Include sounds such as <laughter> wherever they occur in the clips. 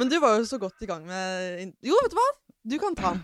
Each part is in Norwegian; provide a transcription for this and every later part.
Men du var jo så godt i gang med Jo, vet du hva? Du kan ta den.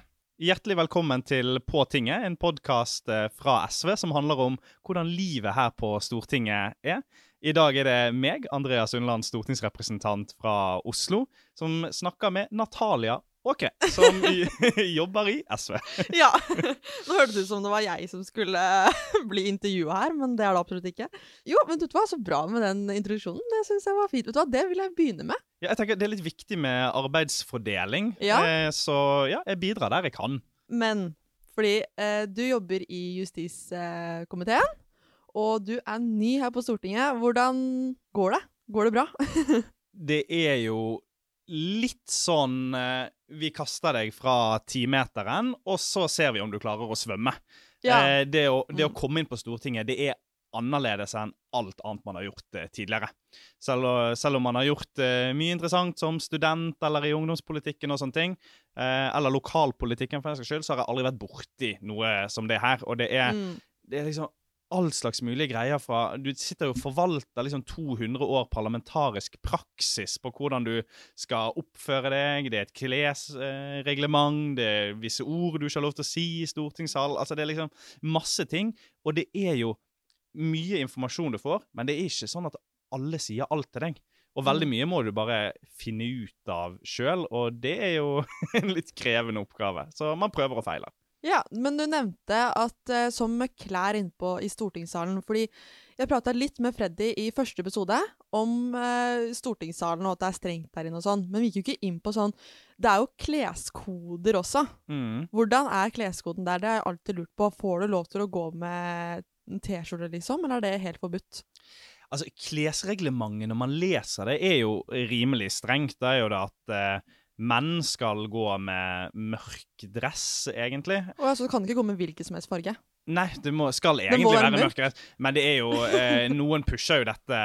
Hjertelig velkommen til På tinget, en podkast fra SV som handler om hvordan livet her på Stortinget er. I dag er det meg, Andreas Unnland, stortingsrepresentant fra Oslo, som snakker med Natalia Åkre, som <laughs> jobber i SV. <laughs> Ja. Nå hørtes det ut som det var jeg som skulle <laughs> bli intervjua her, men det er det absolutt ikke. Jo, men vet du hva, så bra med den introduksjonen. Det syns jeg var fint. Vet du hva, Det vil jeg begynne med. Ja, jeg tenker Det er litt viktig med arbeidsfordeling, Ja. eh, så ja, jeg bidrar der jeg kan. Men fordi eh, du jobber i justiskomiteen, og du er ny her på Stortinget. Hvordan går det? Går det bra? Det er jo litt sånn eh, Vi kaster deg fra timeteren, og så ser vi om du klarer å svømme. Ja. Eh, det, å, det å Mm. komme inn på Stortinget, det er annerledes enn alt annet man har gjort eh, tidligere. Selv, selv om man har gjort eh, mye interessant som student eller i ungdomspolitikken og sånne ting, eh, eller lokalpolitikken for den saks skyld, så har jeg aldri vært borti noe som det her. Og det er, Mm. det er liksom all slags mulige greier fra Du sitter jo og forvalter liksom 200 år parlamentarisk praksis på hvordan du skal oppføre deg. Det er et klesreglement, det er visse ord du ikke har lov til å si i stortingssalen. Altså, det er liksom masse ting. Og det er jo mye informasjon du får, men det er ikke sånn at alle sier alt til deg. Og veldig mye må du bare finne ut av sjøl, og det er jo <laughs> en litt krevende oppgave. Så man prøver og feiler. Ja, men du nevnte at uh, som med klær innpå i stortingssalen Fordi jeg prata litt med Freddy i første episode om uh, stortingssalen og at det er strengt der inne og sånn, men vi gikk jo ikke inn på sånn Det er jo kleskoder også. Mm. Hvordan er kleskoden der? Det har jeg alltid lurt på. Får du lov til å gå med T-skjorte, liksom, eller er det helt forbudt? Altså, Klesreglementet, når man leser det, er jo rimelig strengt. Det er jo det at eh, menn skal gå med mørk dress, egentlig. Og altså, du kan ikke gå med hvilken som helst farge. Nei, det må, skal egentlig være være mørk. mørk men det er jo eh, Noen pusher jo dette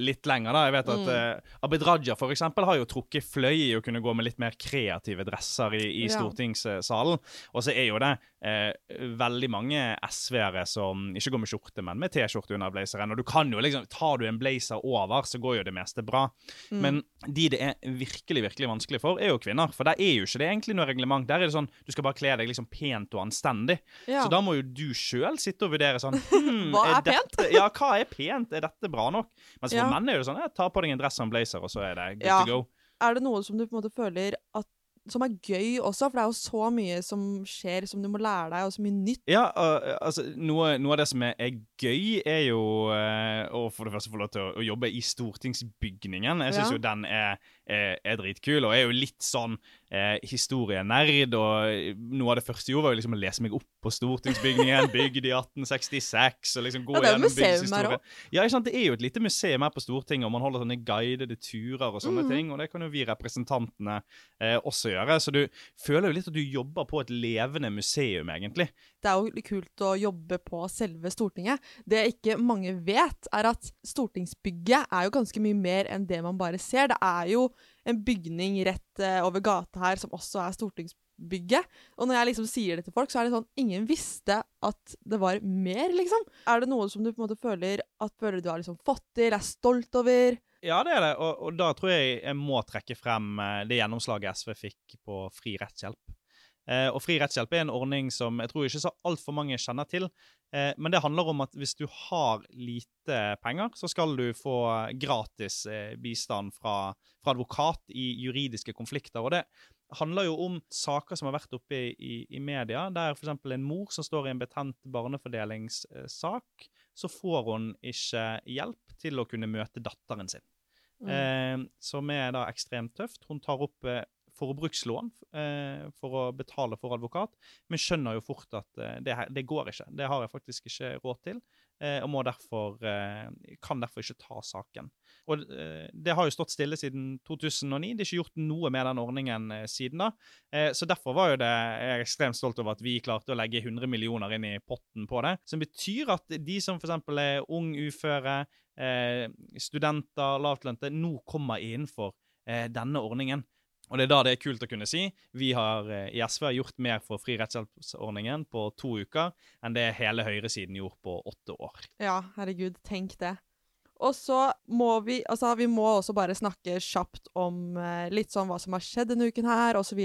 litt lenger, da. Jeg vet at Mm. eh, Abid Raja for eksempel, har jo trukket fløy i å kunne gå med litt mer kreative dresser i, i Ja. stortingssalen. Og så er jo det eh, veldig mange SV-ere som ikke går med skjorte, men med T-skjorte under blazeren. Og du kan jo liksom Tar du en blazer over, så går jo det meste bra. Mm. Men de det er virkelig virkelig vanskelig for, er jo kvinner. For der er jo ikke det egentlig noe reglement. Der er det sånn du skal bare kle deg liksom pent og anstendig. ja. Så da må jo du sjøl sitter og vurderer sånn <laughs> hm, Hva er pent? Dette, <laughs> ja, hva er pent? Er dette bra nok? Mens for Ja. menn er det sånn jeg ta på deg en dress og en blazer, og så er det good Ja. to go. er det noe som du på en måte føler at som er gøy også, for det er jo så mye som skjer som du må lære deg, og så mye nytt. Ja, uh, altså, noe, noe av det som er, er gøy, er jo uh, å for det første få lov til å, å jobbe i stortingsbygningen. Jeg syns Ja. jo den er, er, er dritkul, og er jo litt sånn eh, historienerd. Og noe av det første jeg gjorde, var jo liksom å lese meg opp på stortingsbygningen, bygd i 1866, og liksom gå Ja, gjennom museum. Ja, ikke sant? Det er jo et lite museum her på Stortinget, og man holder sånne guidede turer og sånne mm. ting, og det kan jo vi representantene eh, også gjøre. Så du føler jo litt at du jobber på et levende museum, egentlig. Det er jo kult å jobbe på selve Stortinget. Det ikke mange vet, er at stortingsbygget er jo ganske mye mer enn det man bare ser. Det er jo en bygning rett eh, over gata her som også er stortingsbygget. Og når jeg liksom sier det til folk, så er det sånn Ingen visste at det var mer, liksom. Er det noe som du på en måte føler at føler du har liksom fått til, er stolt over? Ja, det er det, og, og da tror jeg jeg må trekke frem eh, det gjennomslaget SV fikk på fri rettshjelp. Eh, og Fri rettshjelp er en ordning som jeg tror ikke så altfor mange kjenner til. Eh, men det handler om at hvis du har lite penger, så skal du få gratis eh, bistand fra, fra advokat i juridiske konflikter. Og det handler jo om saker som har vært oppe i, i, i media, der f.eks. en mor som står i en betent barnefordelingssak, så får hun ikke hjelp til å kunne møte datteren sin. Mm. Eh, som er da ekstremt tøft. Hun tar opp eh, forbrukslån eh, for å betale for advokat, men skjønner jo fort at eh, det, det går ikke. Det har jeg faktisk ikke råd til, eh, og derfor, eh, kan derfor ikke ta saken. Og eh, Det har jo stått stille siden 2009. Det er ikke gjort noe med den ordningen eh, siden da. Så Derfor var jo det, jeg er ekstremt stolt over at vi klarte å legge 100 millioner inn i potten på det. Som betyr at de som f.eks. er ung uføre, studenter, lavtlønte, nå kommer innenfor denne ordningen. Og det er da det er kult å kunne si. Vi har eh, i SV har gjort mer for fri rettshjelpsordningen på to uker enn det hele høyresiden gjorde på åtte år. Ja, herregud, tenk det. Og så må vi altså vi må også bare snakke kjapt om eh, litt sånn hva som har skjedd denne uken her, osv.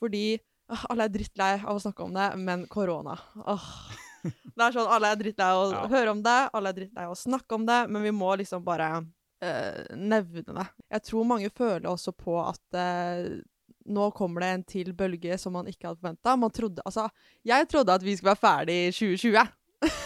Fordi åh, alle er drittlei av å snakke om det, men korona åh. <laughs> Det er sånn, Alle er drittlei av å Ja. høre om det, alle er drittlei av å snakke om det, men vi må liksom bare eh, nevne det. Jeg tror mange føler også på at eh, nå kommer det en til bølge som man ikke hadde forventa. Altså, jeg trodde at vi skulle være ferdig i 2020.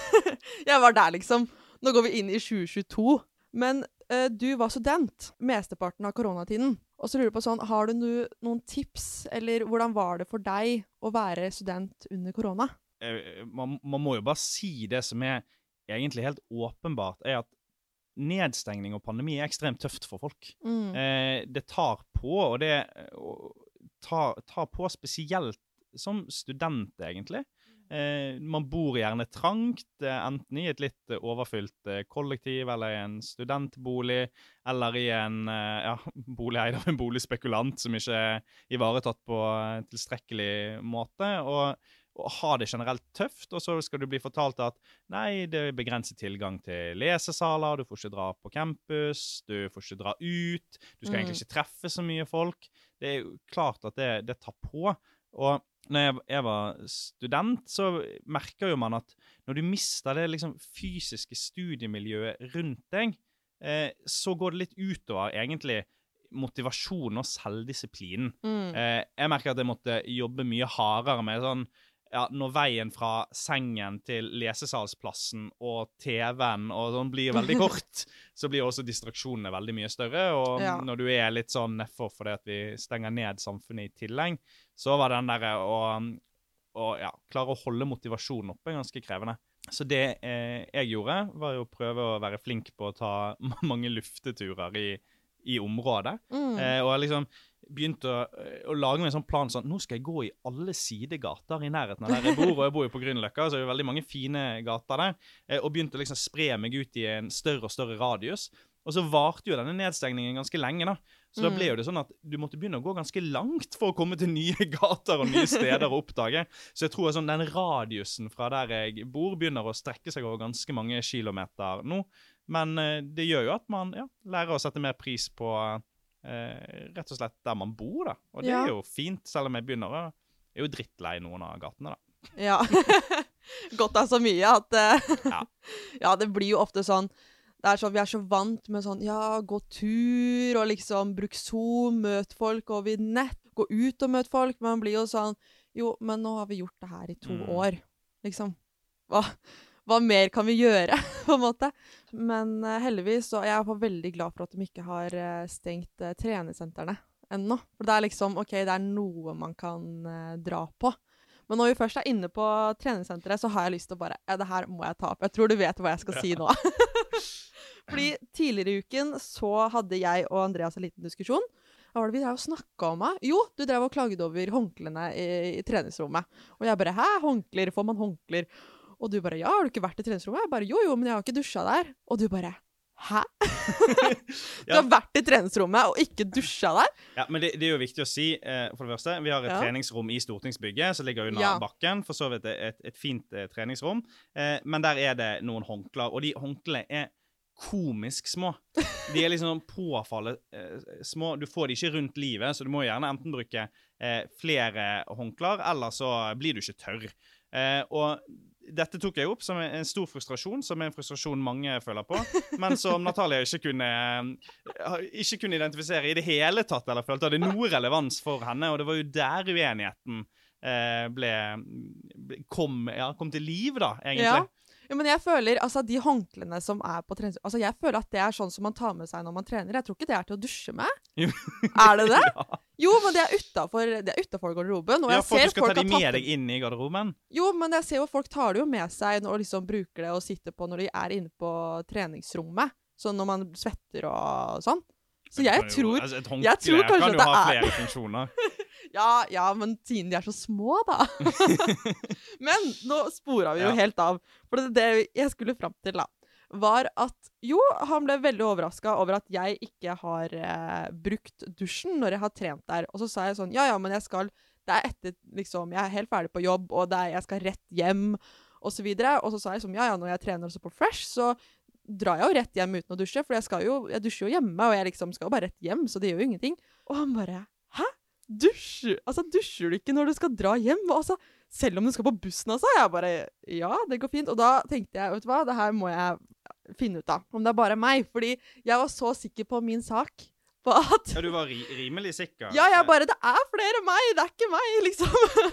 <laughs> jeg var der, liksom. Nå går vi inn i 2022. Men eh, du var student mesteparten av koronatiden. Og så lurer jeg på sånn, Har du noen tips, eller hvordan var det for deg å være student under korona? Eh, man, man må jo bare si det som er egentlig helt åpenbart, er at nedstengning og pandemi er ekstremt tøft for folk. Mm. Eh, det tar på, og det og tar, tar på spesielt som student, egentlig. Eh, man bor gjerne trangt, eh, enten i et litt overfylt eh, kollektiv eller i en studentbolig, eller i en eh, ja, <laughs> bolig eid av en boligspekulant som ikke er ivaretatt på tilstrekkelig måte. og og ha det generelt tøft, og så skal du bli fortalt at nei, det er begrenset tilgang til lesesaler, du får ikke dra på campus, du får ikke dra ut, du skal Mm. egentlig ikke treffe så mye folk. Det er jo klart at det, det tar på. Og når jeg, jeg var student, så merker jo man at når du mister det liksom fysiske studiemiljøet rundt deg, eh, så går det litt utover egentlig motivasjon og selvdisiplinen. Mm. Eh, jeg merker at jeg måtte jobbe mye hardere med sånn ja, Når veien fra sengen til lesesalsplassen og TV-en og sånn blir <laughs> veldig kort, så blir også distraksjonene veldig mye større. Og Ja. når du er litt sånn nedfor fordi at vi stenger ned samfunnet i tillegg, så var den derre å, å ja, klare å holde motivasjonen oppe ganske krevende. Så det eh, jeg gjorde, var jo å prøve å være flink på å ta <laughs> mange lufteturer i, i området. Mm. Eh, og liksom begynte å, å lage meg en sånn plan sånn Nå skal jeg gå i alle sidegater i nærheten av der jeg bor. Og jeg bor jo på Grünerløkka, så det er jo veldig mange fine gater der. Eh, og begynte å liksom spre meg ut i en større og større radius. Og så varte jo denne nedstengningen ganske lenge, da. Så da Mm. ble jo det sånn at du måtte begynne å gå ganske langt for å komme til nye <laughs> gater og nye steder å oppdage. Så jeg tror sånn den radiusen fra der jeg bor, begynner å strekke seg over ganske mange kilometer nå. Men eh, det gjør jo at man ja, lærer å sette mer pris på eh, rett og slett der man bor, da. Og det Ja. er jo fint, selv om jeg begynner å Jeg er jo drittlei noen av gatene, da. Ja. <laughs> Godt er så mye at eh, <laughs> Ja. ja, det blir jo ofte sånn det er sånn, Vi er så vant med sånn Ja, gå tur og liksom bruk Zoom, møt folk over nett, gå ut og møt folk. Men man blir jo sånn Jo, men nå har vi gjort det her i to Mm. år. Liksom. Hva, hva mer kan vi gjøre, <laughs> på en måte? Men uh, heldigvis er jeg er veldig glad for at de ikke har uh, stengt uh, treningssentrene ennå. For det er liksom OK, det er noe man kan dra på. Men når vi først er inne på treningssenteret, så har jeg lyst til å bare Ja, det her må jeg ta opp. Jeg tror du vet hva jeg skal si nå. <laughs> Fordi tidligere i uken så hadde jeg og Andreas en liten diskusjon. Hva var det vi drev og snakka om? Meg? Jo, du drev og klaget over håndklærne i, i treningsrommet. Og jeg bare Hæ, håndklær? Får man håndklær? Og du bare Ja, har du ikke vært i treningsrommet? Jeg bare Jo, jo, men jeg har ikke dusja der. Og du bare Hæ? <laughs> Du har vært i treningsrommet og ikke dusja der? Ja, men det, det er jo viktig å si, eh, for det første, vi har et Ja. treningsrom i stortingsbygget som ligger under Ja. bakken. For så vidt et, et fint eh, treningsrom. Eh, men der er det noen håndklær, og de håndklærne er komisk små. De er liksom påfallende eh, små. Du får de ikke rundt livet, så du må gjerne enten bruke eh, flere håndklær, eller så blir du ikke tørr. Eh, og dette tok jeg opp som en stor frustrasjon, som er en frustrasjon mange føler på, men som <laughs> Natalia ikke kunne, eh, ikke kunne identifisere i det hele tatt, eller følte hadde noe relevans for henne, og det var jo der uenigheten eh, ble kom, ja, kom til liv, da, egentlig. Ja. Ja, men jeg føler, altså De håndklærne som er på trening... Altså, jeg føler at det er sånn som man tar med seg når man trener. Jeg tror ikke det er til å dusje med. Er det det? <laughs> Ja. Jo, men det er utafor er garderoben. Og Ja, for ser du skal ta folk de med deg inn i garderoben. Jo, men jeg ser jo folk tar det jo med seg og liksom bruker det og sitter på når de er inne på treningsrommet. Sånn når man svetter og sånn. Så jeg tror jo- tror altså, Et jeg tror kanskje kan jo ha er- flere funksjoner. <laughs> Ja, ja, men siden de er så små, da. <laughs> <laughs> men nå spora vi jo Ja. helt av. For det, det jeg skulle fram til, da, var at jo, han ble veldig overraska over at jeg ikke har eh, brukt dusjen når jeg har trent der. Og så sa jeg sånn Ja, ja, men jeg skal Det er etter liksom Jeg er helt ferdig på jobb, og er, jeg skal rett hjem, og så videre. Og så sa jeg sånn Ja, ja, når jeg trener også på Fresh, så drar jeg jo rett hjem uten å dusje, for jeg, jo, jeg dusjer jo hjemme, og jeg liksom skal jo bare rett hjem, så det gjør jo ingenting. Og han bare Hæ? Dusjer, altså, dusjer du ikke når du skal dra hjem? Altså, selv om du skal på bussen, altså? Jeg bare Ja, det går fint. Og da tenkte jeg, vet du hva, det her må jeg finne ut av. Om det er bare meg. Fordi jeg var så sikker på min sak. På at Ja, du var ri rimelig sikker? Ja, jeg bare Det er flere meg! Det er ikke meg, <laughs> liksom.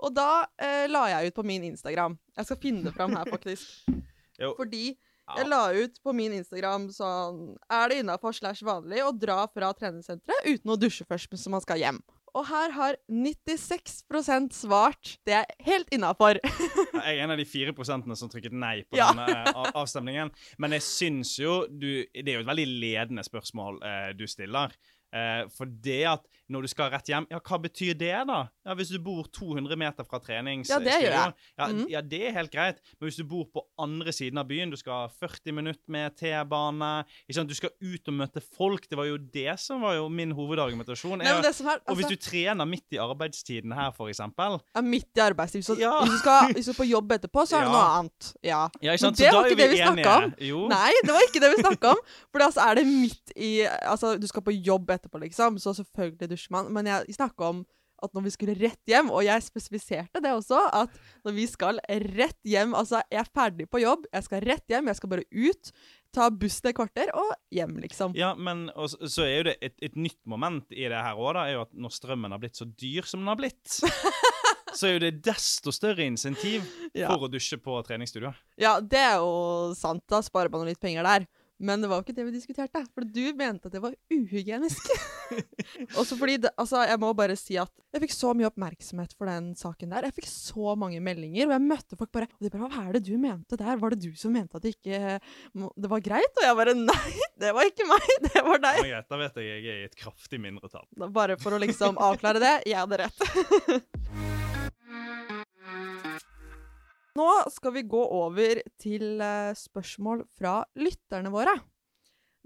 og da eh, la jeg ut på min Instagram. Jeg skal finne det fram her, faktisk. <laughs> Jo. Fordi jeg la ut på min Instagram sånn Er det innafor slash vanlig å dra fra treningssenteret uten å dusje først mens man skal hjem? Og her har 96% svart det er helt innafor. Jeg er en av de fire prosentene som trykket nei på Ja. denne eh, avstemningen. Men jeg syns jo du Det er jo et veldig ledende spørsmål eh, du stiller. Eh, for det at når du skal rett hjem, ja, hva betyr det, da? Ja, Hvis du bor 200 meter fra trenings... Ja, det. Ja, mm. ja, det er helt greit. Men hvis du bor på andre siden av byen, du skal ha 40 minutter med T-bane? Du skal ut og møte folk. Det var jo det som var jo min hovedargumentasjon. Nei, Er, det er, og hvis altså, du trener midt i arbeidstiden her, for eksempel Ja, midt i arbeidstiden. så hvis, du skal, hvis du er på jobb etterpå, så er det noe annet. Ja. ja, ikke Men det Så da var ikke det vi enige. om. Jo. Nei, det var ikke det vi snakka om. For altså er det midt i Altså, du skal på jobb etterpå, liksom, så selvfølgelig dusjer man. Men jeg snakka om at når vi skulle rett hjem, og jeg spesifiserte det også, at når vi skal rett hjem Altså, jeg er ferdig på jobb, jeg skal rett hjem, jeg skal bare ut, ta bussen et kvarter og hjem, liksom. Ja, men og så- så er jo det et, et nytt moment i det her òg, da, er jo at når strømmen har blitt så dyr som den har blitt, <laughs> så er jo det desto større insentiv Ja. for å dusje på treningsstudio. Ja, det er jo sant. Da sparer man litt penger der. Men det var jo ikke det vi diskuterte. For du mente at det var uhygienisk. <laughs> Også fordi det, altså, Jeg må bare si at jeg fikk så mye oppmerksomhet for den saken der. Jeg fikk så mange meldinger, og jeg møtte folk bare og de bare, Hva er det du mente der? Var det du som mente at det ikke det var greit? Og jeg bare Nei, det var ikke meg! Det var deg. Ja, da vet jeg jeg er i et kraftig mindretall. Bare for å liksom avklare det. Jeg hadde rett. <laughs> Nå skal vi gå over til eh, spørsmål fra lytterne våre.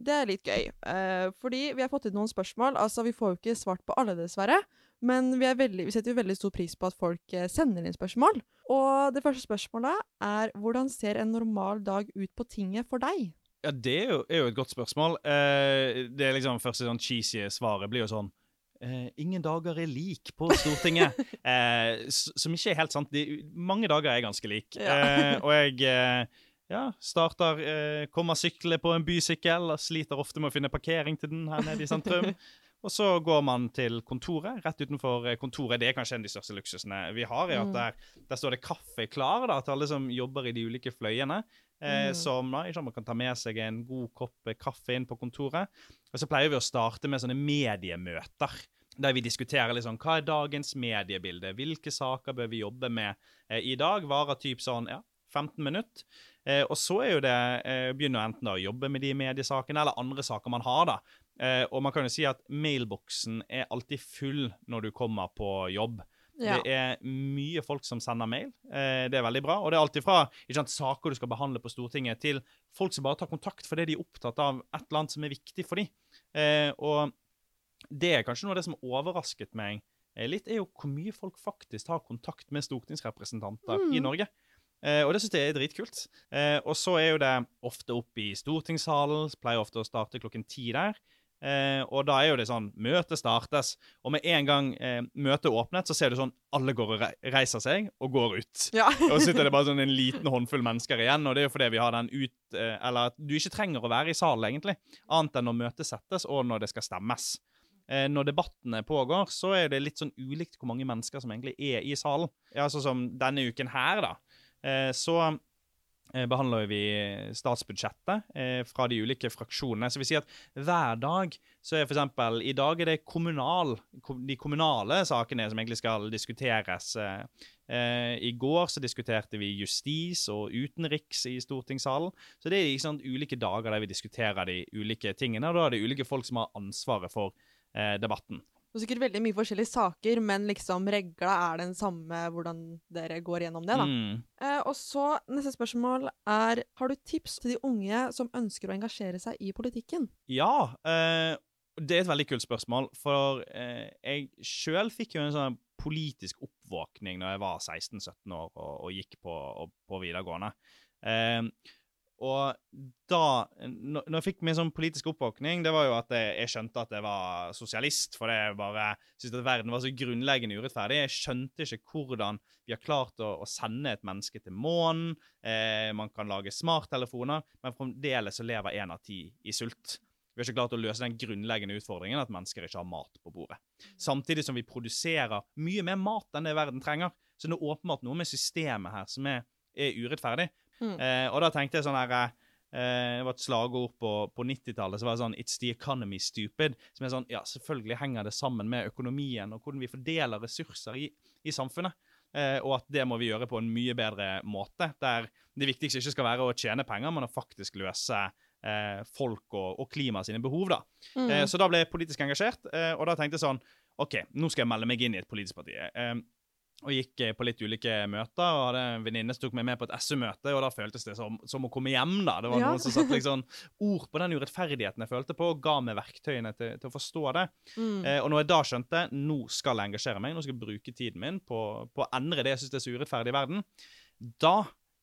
Det er litt gøy, eh, fordi vi har fått inn noen spørsmål. Altså, Vi får jo ikke svart på alle, dessverre. Men vi, veldig, vi setter jo veldig stor pris på at folk eh, sender inn spørsmål. Og det første spørsmålet er hvordan ser en normal dag ut på tinget for deg? Ja, det er jo, er jo et godt spørsmål. Det er liksom første sånn cheesy svaret blir jo sånn eh, Ingen dager er lik på Stortinget. <laughs> eh, som ikke er helt sant. De, mange dager er ganske lik. Ja. Eh, <laughs> og jeg ja, starter Kommer syklende på en bysykkel sliter ofte med å finne parkering til den her nede i sentrum. <laughs> Og så går man til kontoret. Rett utenfor kontoret. Det er kanskje en av de største luksusene vi har. Mm. der, der står det kaffe klar da, til alle som jobber i de ulike fløyene. Eh, Mm. som da, Man kan ta med seg en god kopp kaffe inn på kontoret. Og så pleier vi å starte med sånne mediemøter. Der vi diskuterer liksom, hva er dagens mediebilde. Hvilke saker bør vi jobbe med eh, i dag? Varer typ sånn ja, 15 minutter. Eh, og så er jo det eh, begynner enten da å jobbe med de mediesakene eller andre saker man har. da. Eh, og man kan jo si at mailboksen er alltid full når du kommer på jobb. Ja. Det er mye folk som sender mail. Eh, det er veldig bra. Og det er alltid fra sant, saker du skal behandle på Stortinget, til folk som bare tar kontakt fordi de er opptatt av et eller annet som er viktig for dem. Eh, og det er kanskje noe av det som overrasket meg eh, litt, er jo hvor mye folk faktisk har kontakt med stortingsrepresentanter i Mm. Norge. Eh, og det syns jeg er dritkult. Eh, og så er jo det ofte oppe i stortingssalen. Pleier ofte å starte klokken ti der. Eh, og da er jo det sånn Møtet startes, og med en gang eh, møtet åpnet, så ser du sånn alle går og reiser seg og går ut. Ja. <laughs> Og så sitter det bare <laughs> sånn en liten håndfull mennesker igjen, og det er jo fordi vi har den ut eh, Eller at du ikke trenger å være i salen, egentlig, annet enn når møtet settes, og når det skal stemmes. Eh, når debattene pågår, så er det litt sånn ulikt hvor mange mennesker som egentlig er i salen. Ja, sånn som denne uken her, da. Eh, så behandler vi statsbudsjettet eh, fra de ulike fraksjonene. Så vi sier at hver dag så er eksempel, I dag er det kommunal, de kommunale sakene som egentlig skal diskuteres. Eh, eh, I går så diskuterte vi justis og utenriks i stortingssalen. Så det er liksom ulike dager der vi diskuterer de ulike tingene, og da er det ulike folk som har ansvaret for eh, debatten. Det er sikkert veldig mye forskjellige saker, men liksom regla er den samme hvordan dere går gjennom det, da. Mm. Eh, og så neste spørsmål er Har du tips til de unge som ønsker å engasjere seg i politikken? Ja, eh, det er et veldig kult spørsmål. For eh, jeg sjøl fikk jo en sånn politisk oppvåkning da jeg var 16-17 år og, og gikk på, og, på videregående. Eh, og da Når jeg fikk min sånn politisk oppvåkning, det var jo at jeg, jeg skjønte at jeg var sosialist. For jeg bare syntes at verden var så grunnleggende urettferdig. Jeg skjønte ikke hvordan vi har klart å, å sende et menneske til månen. Eh, man kan lage smarttelefoner, men fremdeles så lever én av ti i sult. Vi har ikke klart å løse den grunnleggende utfordringen at mennesker ikke har mat på bordet. Samtidig som vi produserer mye mer mat enn det verden trenger. Så det er åpenbart noe med systemet her som er, er urettferdig. Mm. Eh, og da tenkte jeg sånn her eh, Det var et slagord på, på 90-tallet som var det sånn It's the economy, stupid. Som er sånn Ja, selvfølgelig henger det sammen med økonomien og hvordan vi fordeler ressurser i, i samfunnet. Eh, og at det må vi gjøre på en mye bedre måte. Der det viktigste ikke skal være å tjene penger, men å faktisk løse eh, folk og, og klima sine behov. da. Mm. Eh, så da ble jeg politisk engasjert, eh, og da tenkte jeg sånn OK, nå skal jeg melde meg inn i et politisk parti. Og gikk eh, på litt ulike møter, og hadde en venninne som tok meg med på et SU-møte, og da føltes det som, som å komme hjem, da. Det var Ja. noen som satte liksom ord på den urettferdigheten jeg følte på, og ga meg verktøyene til, til å forstå det. Mm. Eh, og når jeg da skjønte nå skal jeg engasjere meg, nå skal jeg bruke tiden min på, på å endre det jeg syns er så urettferdig i verden, da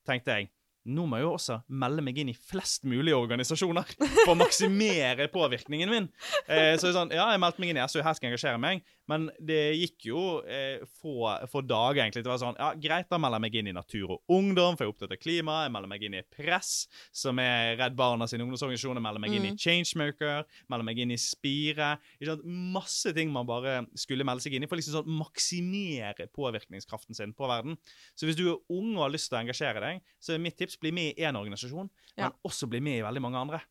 tenkte jeg nå må jeg jo også melde meg inn i flest mulig organisasjoner <laughs> for å maksimere påvirkningen min. Eh, så sånn, ja, jeg meldte meg inn i SU, her skal jeg engasjere meg, men det gikk jo eh, få, få dager egentlig. Det var sånn, ja, greit, da melder jeg meg inn i Natur og Ungdom, for jeg er opptatt av klima. Jeg melder meg inn i Press, som er Redd Barna sin ungdomsorganisasjon. Jeg melder meg inn i Mm. Changemaker, melder meg inn i Spire. Ikke sant? Masse ting man bare skulle melde seg inn i for liksom sånn maksimere påvirkningskraften sin på verden. Så hvis du er ung og har lyst til å engasjere deg, så er mitt tips bli med i én organisasjon, Ja. men også bli med i veldig mange andre.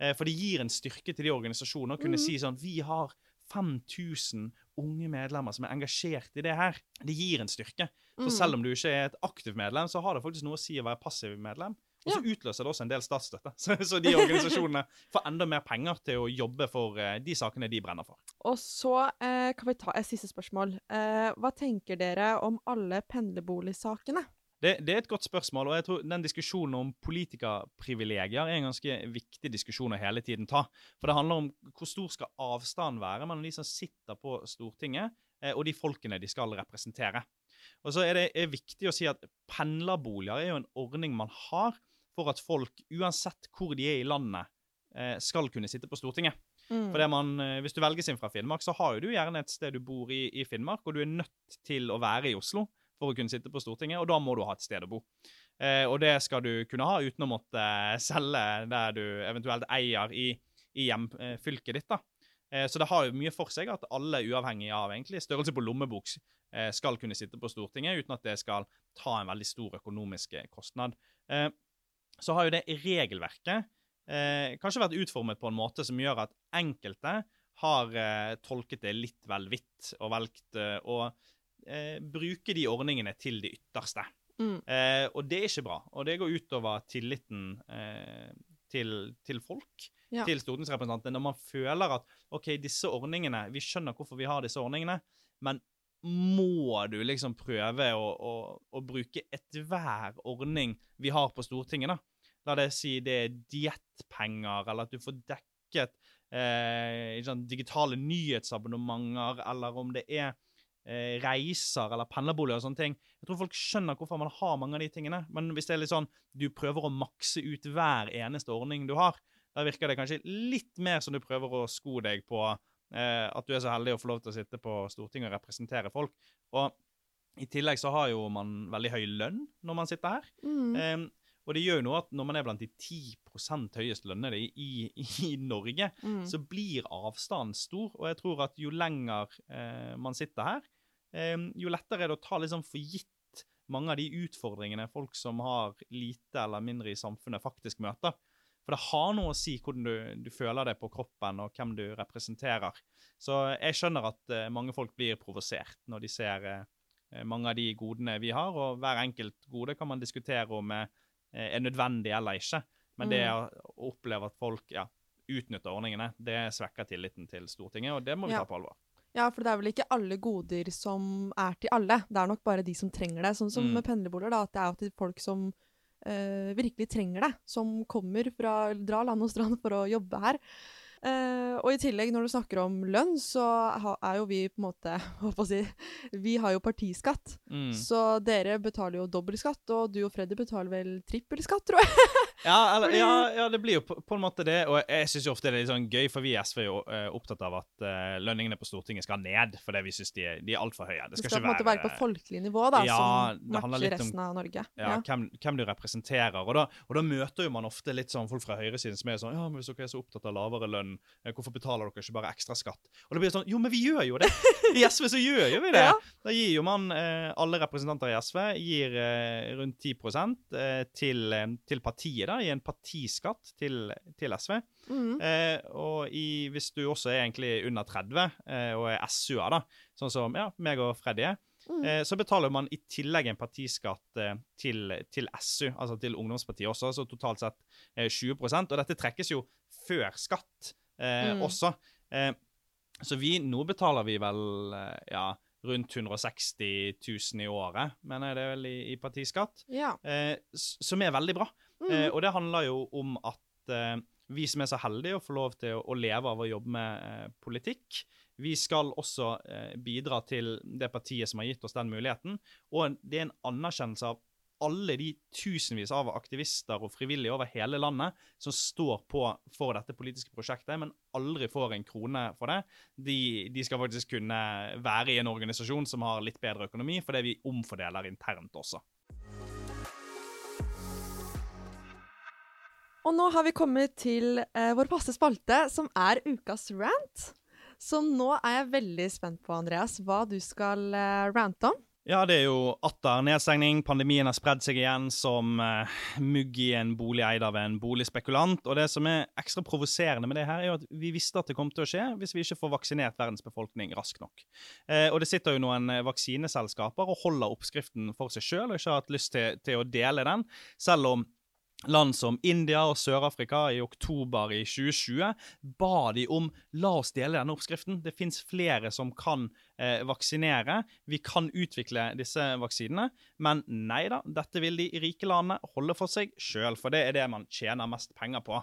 Eh, For det gir en styrke til de organisasjonene å kunne mm. si sånn Vi har 5000 unge medlemmer som er engasjert i det her. Det gir en styrke. Så Mm. selv om du ikke er et aktivt medlem, så har det faktisk noe å si å være passiv medlem. Og så utløser det også en del statsstøtte. <laughs> Så, så de organisasjonene får enda mer penger til å jobbe for eh, de sakene de brenner for. Og så eh, kan vi ta et siste spørsmål. Eh, hva tenker dere om alle pendlerboligsakene? Det, det er et godt spørsmål, og jeg tror den diskusjonen om politikerprivilegier er en ganske viktig diskusjon å hele tiden ta. For det handler om hvor stor skal avstanden være mellom de som sitter på Stortinget, eh, og de folkene de skal representere. Og så er det er viktig å si at pendlerboliger er jo en ordning man har for at folk, uansett hvor de er i landet, eh, skal kunne sitte på Stortinget. Mm. For man, eh, Hvis du velges inn fra Finnmark, så har jo du gjerne et sted du bor i, i Finnmark, og du er nødt til å være i Oslo for å kunne sitte på Stortinget, og da må du ha et sted å bo. Eh, og det skal du kunne ha uten å måtte eh, <laughs> selge der du eventuelt eier i, i hjemfylket ditt. da. Eh, så det har jo mye for seg at alle, uavhengig av egentlig størrelse på lommebok, eh, skal kunne sitte på Stortinget uten at det skal ta en veldig stor økonomisk eh, kostnad. Eh, så har jo det regelverket eh, kanskje vært utformet på en måte som gjør at enkelte har eh, tolket det litt vel vidt og valgt eh, å eh, bruke de ordningene til det ytterste. Mm. Eh, og det er ikke bra. Og det går utover tilliten eh, til, til folk, Ja. til stortingsrepresentantene, når man føler at OK, disse ordningene Vi skjønner hvorfor vi har disse ordningene, men må du liksom prøve å, å, å bruke ethver ordning vi har på Stortinget, da? La det si det er diettpenger, eller at du får dekket eh, digitale nyhetsabonnementer, eller om det er eh, reiser eller pendlerboliger og sånne ting. Jeg tror folk skjønner hvorfor man har mange av de tingene. Men hvis det er litt sånn du prøver å makse ut hver eneste ordning du har, da virker det kanskje litt mer som du prøver å sko deg på eh, at du er så heldig å få lov til å sitte på Stortinget og representere folk. Og i tillegg så har jo man veldig høy lønn når man sitter her. Mm. Eh, og det gjør jo noe at når man er blant de 10 høyest lønnede i, i, i Norge, Mm. så blir avstanden stor. Og jeg tror at jo lenger eh, man sitter her, jo lettere er det å ta liksom for gitt mange av de utfordringene folk som har lite eller mindre i samfunnet, faktisk møter. For det har noe å si hvordan du, du føler det på kroppen, og hvem du representerer. Så jeg skjønner at eh, mange folk blir provosert når de ser eh, mange av de godene vi har, og hver enkelt gode kan man diskutere om eh, er nødvendig eller ikke. Men det å å oppleve at folk ja, utnytter ordningene, det svekker tilliten til Stortinget, og det må vi Ja. ta på alvor. Ja, for det er vel ikke alle goder som er til alle. Det er nok bare de som trenger det. Sånn som Mm. med pendlerboliger, da, at det er til folk som eh, virkelig trenger det. Som kommer fra dra land og strand for å jobbe her. Eh, og i tillegg, når du snakker om lønn, så ha, er jo vi på en måte <laughs> hva å si, Vi har jo partiskatt. Mm. Så dere betaler jo dobbeltskatt, og du og Freddy betaler vel trippelskatt, tror jeg. <laughs> Ja, eller, ja, ja, det blir jo på, på en måte det. Og jeg syns ofte det er litt sånn gøy, for vi i SV er jo eh, opptatt av at uh, lønningene på Stortinget skal ned, fordi vi syns de, de er altfor høye. Det skal, på en måte være på folkelig nivå, da, Ja, som det matcher resten av Norge. ja, Hvem, hvem du representerer. Og da, og da møter jo man ofte litt sånn folk fra høyresiden som er sånn Ja, men hvis dere er så opptatt av lavere lønn, eh, hvorfor betaler dere ikke bare ekstra skatt? Og det blir sånn Jo, men vi gjør jo det! I <laughs> SV så gjør jo vi det! Da gir jo man uh, Alle representanter i SV gir rundt 10 eh, til, til partiet, da, i en partiskatt til, til SV. Mm. Eh, og i, hvis du også er egentlig under 30 eh, og er SU-er, da, sånn som ja, meg og Freddy er, Mm. eh, så betaler man i tillegg en partiskatt eh, til, til SU, altså til ungdomspartiet også, så totalt sett eh, 20% Og dette trekkes jo før skatt eh, Mm. også. Eh, så vi, nå betaler vi vel eh, ja, rundt 160 000 i året, mener jeg det er vel i, i partiskatt, Ja. eh, som er veldig bra. Mm. Eh, og det handler jo om at eh, vi som er så heldige å få lov til å, å leve av å jobbe med eh, politikk, vi skal også eh, bidra til det partiet som har gitt oss den muligheten. Og det er en anerkjennelse av alle de tusenvis av aktivister og frivillige over hele landet som står på for dette politiske prosjektet, men aldri får en krone for det. De, de skal faktisk kunne være i en organisasjon som har litt bedre økonomi, fordi vi omfordeler internt også. Og nå har vi kommet til eh, vår faste spalte, som er ukas rant. Så nå er jeg veldig spent på, Andreas, hva du skal eh, rante om. Ja, det er jo atter nedstengning. Pandemien har spredd seg igjen som eh, mugg i en bolig eid av en boligspekulant. Og det som er ekstra provoserende med det her, er jo at vi visste at det kom til å skje hvis vi ikke får vaksinert verdens befolkning raskt nok. Eh, og det sitter jo noen eh, vaksineselskaper og holder oppskriften for seg sjøl og ikke har hatt lyst til, til å dele den, selv om Land som India og Sør-Afrika i oktober i 2020 ba de om la oss dele denne oppskriften. Det fins flere som kan eh, vaksinere. Vi kan utvikle disse vaksinene. Men nei da, dette vil de rike landene holde for seg sjøl, for det er det man tjener mest penger på.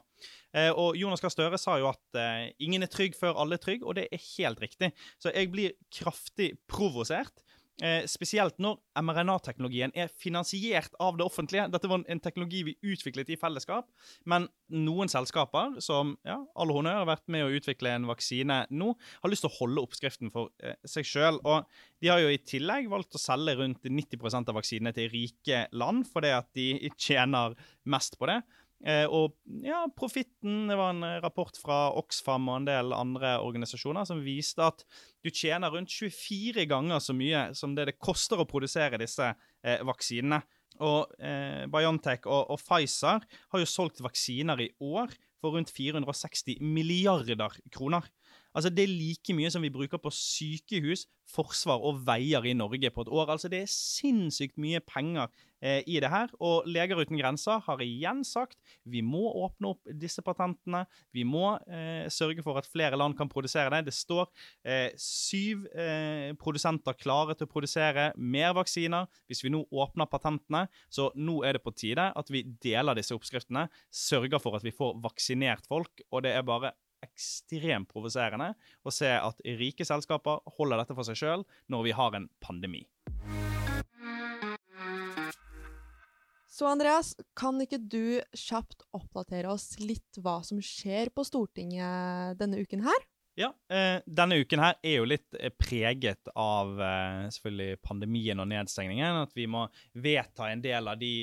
Eh, og Jonas Gahr Støre sa jo at eh, ingen er trygg før alle er trygg, og det er helt riktig. Så jeg blir kraftig provosert. Eh, spesielt når mRNA-teknologien er finansiert av det offentlige. Dette var en, teknologi vi utviklet i fellesskap, men noen selskaper, som ja, alle honnør har vært med å utvikle en vaksine nå, har lyst til å holde oppskriften for eh, seg sjøl. Og de har jo i tillegg valgt å selge rundt 90% av vaksinene til rike land, fordi at de tjener mest på det. Eh, og ja, profitten Det var en eh, rapport fra Oxfam og en del andre organisasjoner som viste at du tjener rundt 24 ganger så mye som det det koster å produsere disse eh, vaksinene. Og eh, BioNTech og, og Pfizer har jo solgt vaksiner i år for rundt 460 milliarder kroner. Altså Det er like mye som vi bruker på sykehus, forsvar og veier i Norge på et år. Altså Det er sinnssykt mye penger eh, i det her. Og Leger uten grenser har igjen sagt vi må åpne opp disse patentene. Vi må eh, sørge for at flere land kan produsere det. Det står eh, syv eh, produsenter klare til å produsere mer vaksiner hvis vi nå åpner patentene. Så nå er det på tide at vi deler disse oppskriftene, sørger for at vi får vaksinert folk. Og det er bare ekstremt provoserende å se at rike selskaper holder dette for seg sjøl når vi har en pandemi. Så Andreas, kan ikke du kjapt oppdatere oss litt hva som skjer på Stortinget denne uken her? Ja, eh, Denne uken her er jo litt eh, preget av eh, selvfølgelig pandemien og nedstengningen. At vi må vedta en del av de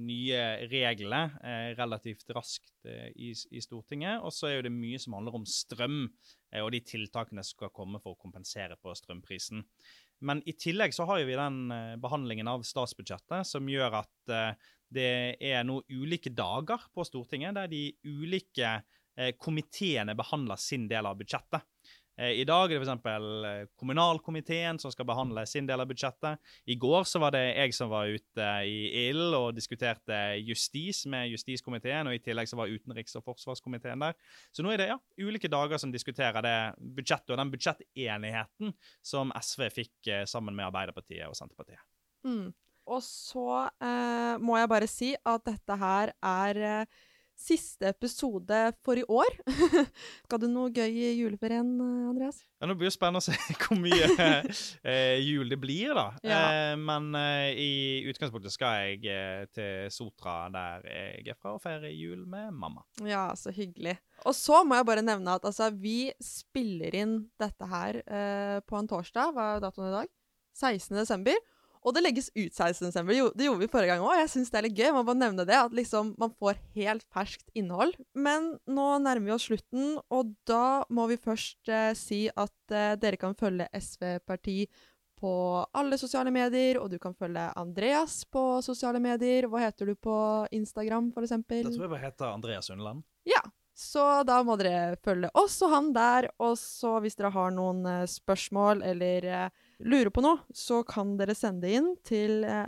nye reglene relativt raskt i, Stortinget. Og så er jo det mye som handler om strøm og de tiltakene som skal komme for å kompensere på strømprisen. Men i tillegg så har vi den eh, behandlingen av statsbudsjettet som gjør at det er noen ulike dager på Stortinget der de ulike komiteene behandler sin del av budsjettet. Eh, I dag er det f.eks. Eh, kommunalkomiteen som skal behandle sin del av budsjettet. I går så var det jeg som var ute i ild og diskuterte justis med justiskomiteen, og i tillegg så var utenriks- og forsvarskomiteen der. Så nå er det ja, ulike dager som diskuterer det budsjettet og den budsjettenigheten som SV fikk eh, sammen med Arbeiderpartiet og Senterpartiet. Mm. Og så eh, må jeg bare si at dette her er eh, siste episode for i år. <laughs> Skal du noe gøy i juleferien, eh, Andreas? Ja, Nå blir det spennende å se <laughs> hvor mye eh, jul det blir, da. Ja. Eh, men eh, i utgangspunktet skal jeg eh, til Sotra, der jeg er fra, og feire jul med mamma. Ja, så hyggelig. Og så må jeg bare nevne at altså, vi spiller inn dette her eh, på en torsdag. Hva er datoen i dag? 16. desember. Og det legges ut 16.12. det gjorde vi forrige gang òg. Jeg syns det er litt gøy. Man må nevne det, at liksom man får helt ferskt innhold. Men nå nærmer vi oss slutten, og da må vi først eh, si at eh, dere kan følge SV Parti på alle sosiale medier, og du kan følge Andreas på sosiale medier. Hva heter du på Instagram, eksempel? Det tror jeg bare heter Andreas Underland. Ja, så da må dere følge oss og han der. Og så hvis dere har noen eh, spørsmål eller eh, lurer på noe, så kan dere sende det inn til eh,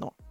nat.